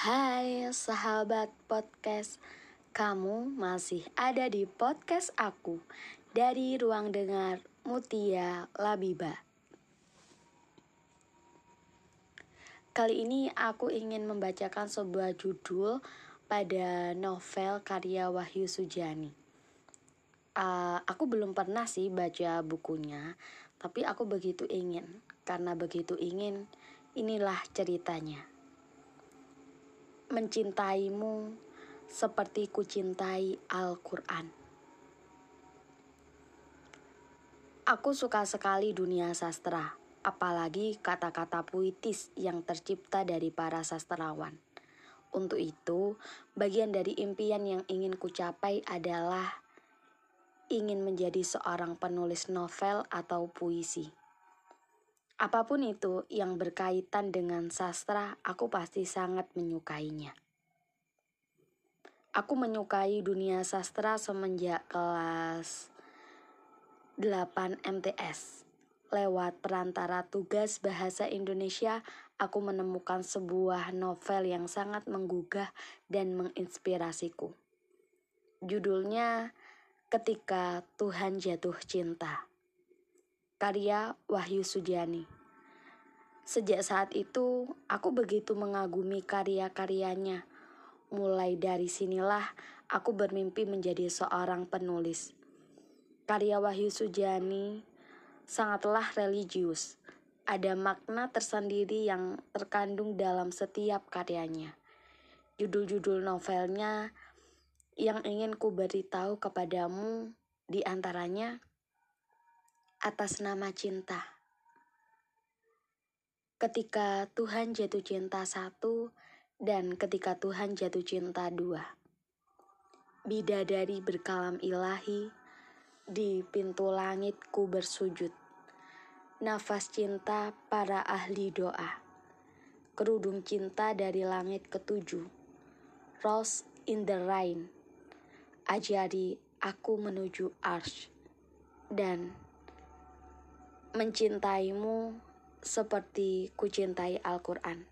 Hai sahabat podcast, kamu masih ada di podcast aku dari ruang dengar Mutia Labiba. Kali ini aku ingin membacakan sebuah judul pada novel karya Wahyu Sujani. Uh, aku belum pernah sih baca bukunya, tapi aku begitu ingin. Karena begitu ingin, inilah ceritanya mencintaimu seperti kucintai Al-Quran. Aku suka sekali dunia sastra, apalagi kata-kata puitis yang tercipta dari para sastrawan. Untuk itu, bagian dari impian yang ingin kucapai adalah ingin menjadi seorang penulis novel atau puisi. Apa pun itu yang berkaitan dengan sastra, aku pasti sangat menyukainya. Aku menyukai dunia sastra semenjak kelas 8 MTS. Lewat perantara tugas bahasa Indonesia, aku menemukan sebuah novel yang sangat menggugah dan menginspirasiku. Judulnya Ketika Tuhan Jatuh Cinta karya Wahyu Sudiani. Sejak saat itu, aku begitu mengagumi karya-karyanya. Mulai dari sinilah aku bermimpi menjadi seorang penulis. Karya Wahyu Sudiani sangatlah religius. Ada makna tersendiri yang terkandung dalam setiap karyanya. Judul-judul novelnya yang ingin ku beritahu kepadamu di antaranya atas nama cinta. Ketika Tuhan jatuh cinta satu dan ketika Tuhan jatuh cinta dua. Bidadari berkalam ilahi, di pintu langitku bersujud. Nafas cinta para ahli doa. Kerudung cinta dari langit ketujuh. Rose in the rain. Ajari aku menuju arch. Dan mencintaimu seperti kucintai Al-Quran.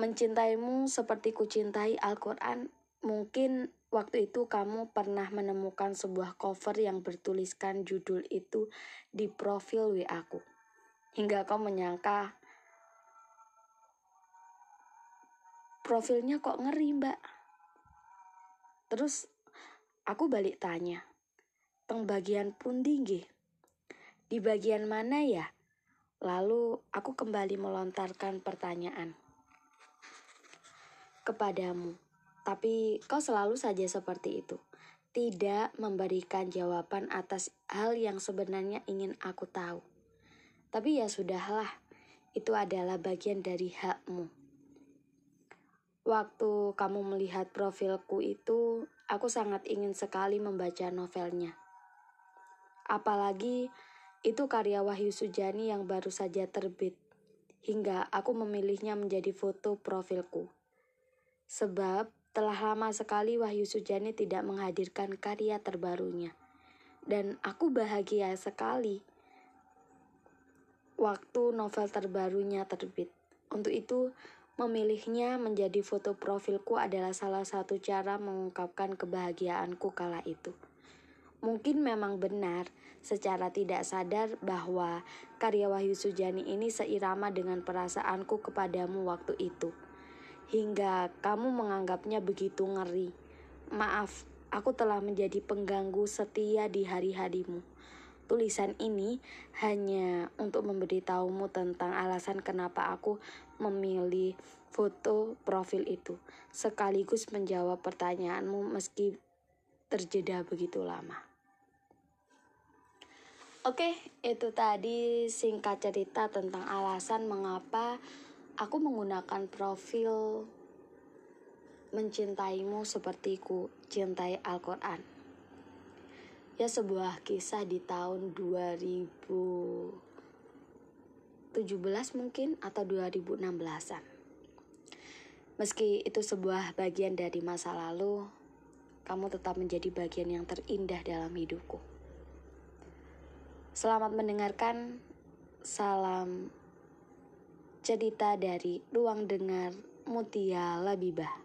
Mencintaimu seperti kucintai Al-Quran, mungkin waktu itu kamu pernah menemukan sebuah cover yang bertuliskan judul itu di profil WA aku. Hingga kau menyangka profilnya kok ngeri mbak. Terus aku balik tanya, teng bagian pundi nggih? Di bagian mana ya? Lalu aku kembali melontarkan pertanyaan kepadamu. Tapi kau selalu saja seperti itu. Tidak memberikan jawaban atas hal yang sebenarnya ingin aku tahu. Tapi ya sudahlah, itu adalah bagian dari hakmu. Waktu kamu melihat profilku itu, aku sangat ingin sekali membaca novelnya. Apalagi itu karya Wahyu Sujani yang baru saja terbit, hingga aku memilihnya menjadi foto profilku. Sebab telah lama sekali Wahyu Sujani tidak menghadirkan karya terbarunya. Dan aku bahagia sekali waktu novel terbarunya terbit. Untuk itu, memilihnya menjadi foto profilku adalah salah satu cara mengungkapkan kebahagiaanku kala itu. Mungkin memang benar secara tidak sadar bahwa karya Wahyu Sujani ini seirama dengan perasaanku kepadamu waktu itu. Hingga kamu menganggapnya begitu ngeri. Maaf, aku telah menjadi pengganggu setia di hari-harimu. Tulisan ini hanya untuk memberitahumu tentang alasan kenapa aku memilih foto profil itu, sekaligus menjawab pertanyaanmu meski terjeda begitu lama. Oke, itu tadi singkat cerita tentang alasan mengapa aku menggunakan profil mencintaimu seperti ku cintai Al-Quran. Ya sebuah kisah di tahun 2017 mungkin atau 2016an. Meski itu sebuah bagian dari masa lalu, kamu tetap menjadi bagian yang terindah dalam hidupku. Selamat mendengarkan. Salam cerita dari Ruang Dengar Mutia Labibah.